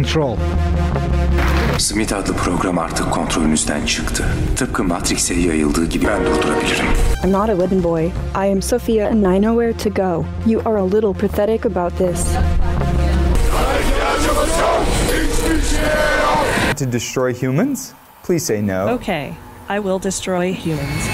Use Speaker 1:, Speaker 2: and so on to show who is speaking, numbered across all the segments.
Speaker 1: control.
Speaker 2: Smith adlı program artık kontrolünüzden çıktı. Tıpkı Matrix'e yayıldığı gibi ben durdurabilirim.
Speaker 3: I'm not a wooden boy. I am Sophia and I know where to go. You are a little pathetic about this.
Speaker 4: To destroy humans? Please say no.
Speaker 5: Okay, I will destroy humans.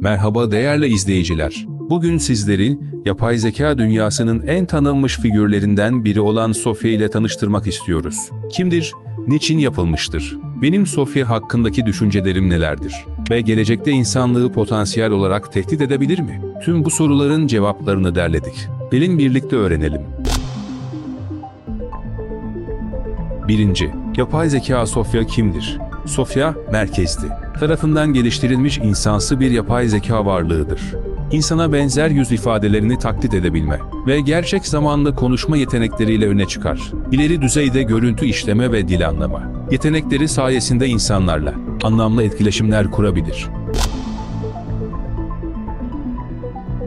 Speaker 6: Merhaba değerli izleyiciler. Bugün sizleri yapay zeka dünyasının en tanınmış figürlerinden biri olan Sofya ile tanıştırmak istiyoruz. Kimdir? Niçin yapılmıştır? Benim Sofya hakkındaki düşüncelerim nelerdir? Ve gelecekte insanlığı potansiyel olarak tehdit edebilir mi? Tüm bu soruların cevaplarını derledik. Gelin birlikte öğrenelim. 1. Yapay zeka Sofya kimdir? Sofya, merkezli, tarafından geliştirilmiş insansı bir yapay zeka varlığıdır. İnsana benzer yüz ifadelerini taklit edebilme ve gerçek zamanlı konuşma yetenekleriyle öne çıkar. İleri düzeyde görüntü işleme ve dil anlama. Yetenekleri sayesinde insanlarla anlamlı etkileşimler kurabilir.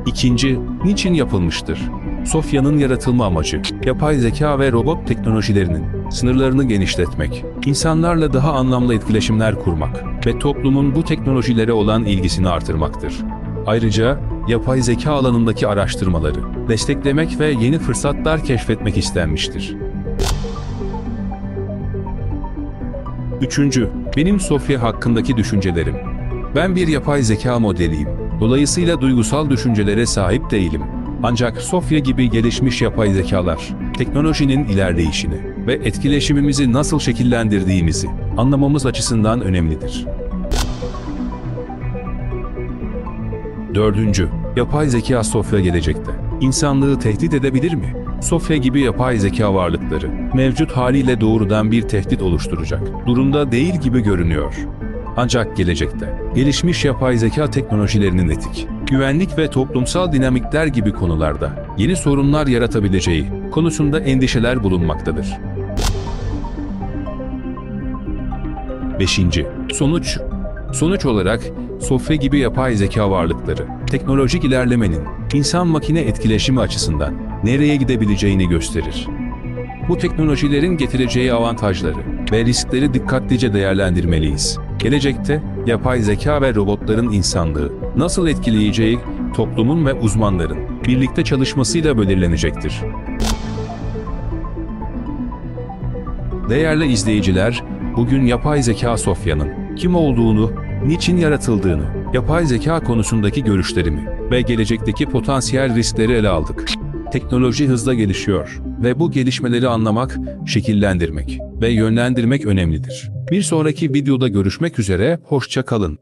Speaker 6: İkinci, niçin yapılmıştır? Sofya'nın yaratılma amacı, yapay zeka ve robot teknolojilerinin sınırlarını genişletmek, insanlarla daha anlamlı etkileşimler kurmak ve toplumun bu teknolojilere olan ilgisini artırmaktır. Ayrıca yapay zeka alanındaki araştırmaları desteklemek ve yeni fırsatlar keşfetmek istenmiştir. Üçüncü, benim Sofya hakkındaki düşüncelerim. Ben bir yapay zeka modeliyim. Dolayısıyla duygusal düşüncelere sahip değilim. Ancak Sofya gibi gelişmiş yapay zekalar, teknolojinin ilerleyişini ve etkileşimimizi nasıl şekillendirdiğimizi anlamamız açısından önemlidir. Dördüncü, yapay zeka Sofya gelecekte. İnsanlığı tehdit edebilir mi? Sofya gibi yapay zeka varlıkları, mevcut haliyle doğrudan bir tehdit oluşturacak. Durumda değil gibi görünüyor. Ancak gelecekte, gelişmiş yapay zeka teknolojilerinin etik, güvenlik ve toplumsal dinamikler gibi konularda yeni sorunlar yaratabileceği konusunda endişeler bulunmaktadır. 5. Sonuç Sonuç olarak Sofya gibi yapay zeka varlıkları, teknolojik ilerlemenin insan-makine etkileşimi açısından nereye gidebileceğini gösterir. Bu teknolojilerin getireceği avantajları ve riskleri dikkatlice değerlendirmeliyiz. Gelecekte yapay zeka ve robotların insanlığı nasıl etkileyeceği toplumun ve uzmanların birlikte çalışmasıyla belirlenecektir. Değerli izleyiciler, bugün yapay zeka Sofya'nın kim olduğunu, niçin yaratıldığını, yapay zeka konusundaki görüşlerimi ve gelecekteki potansiyel riskleri ele aldık. Teknoloji hızla gelişiyor ve bu gelişmeleri anlamak, şekillendirmek ve yönlendirmek önemlidir. Bir sonraki videoda görüşmek üzere, hoşça kalın.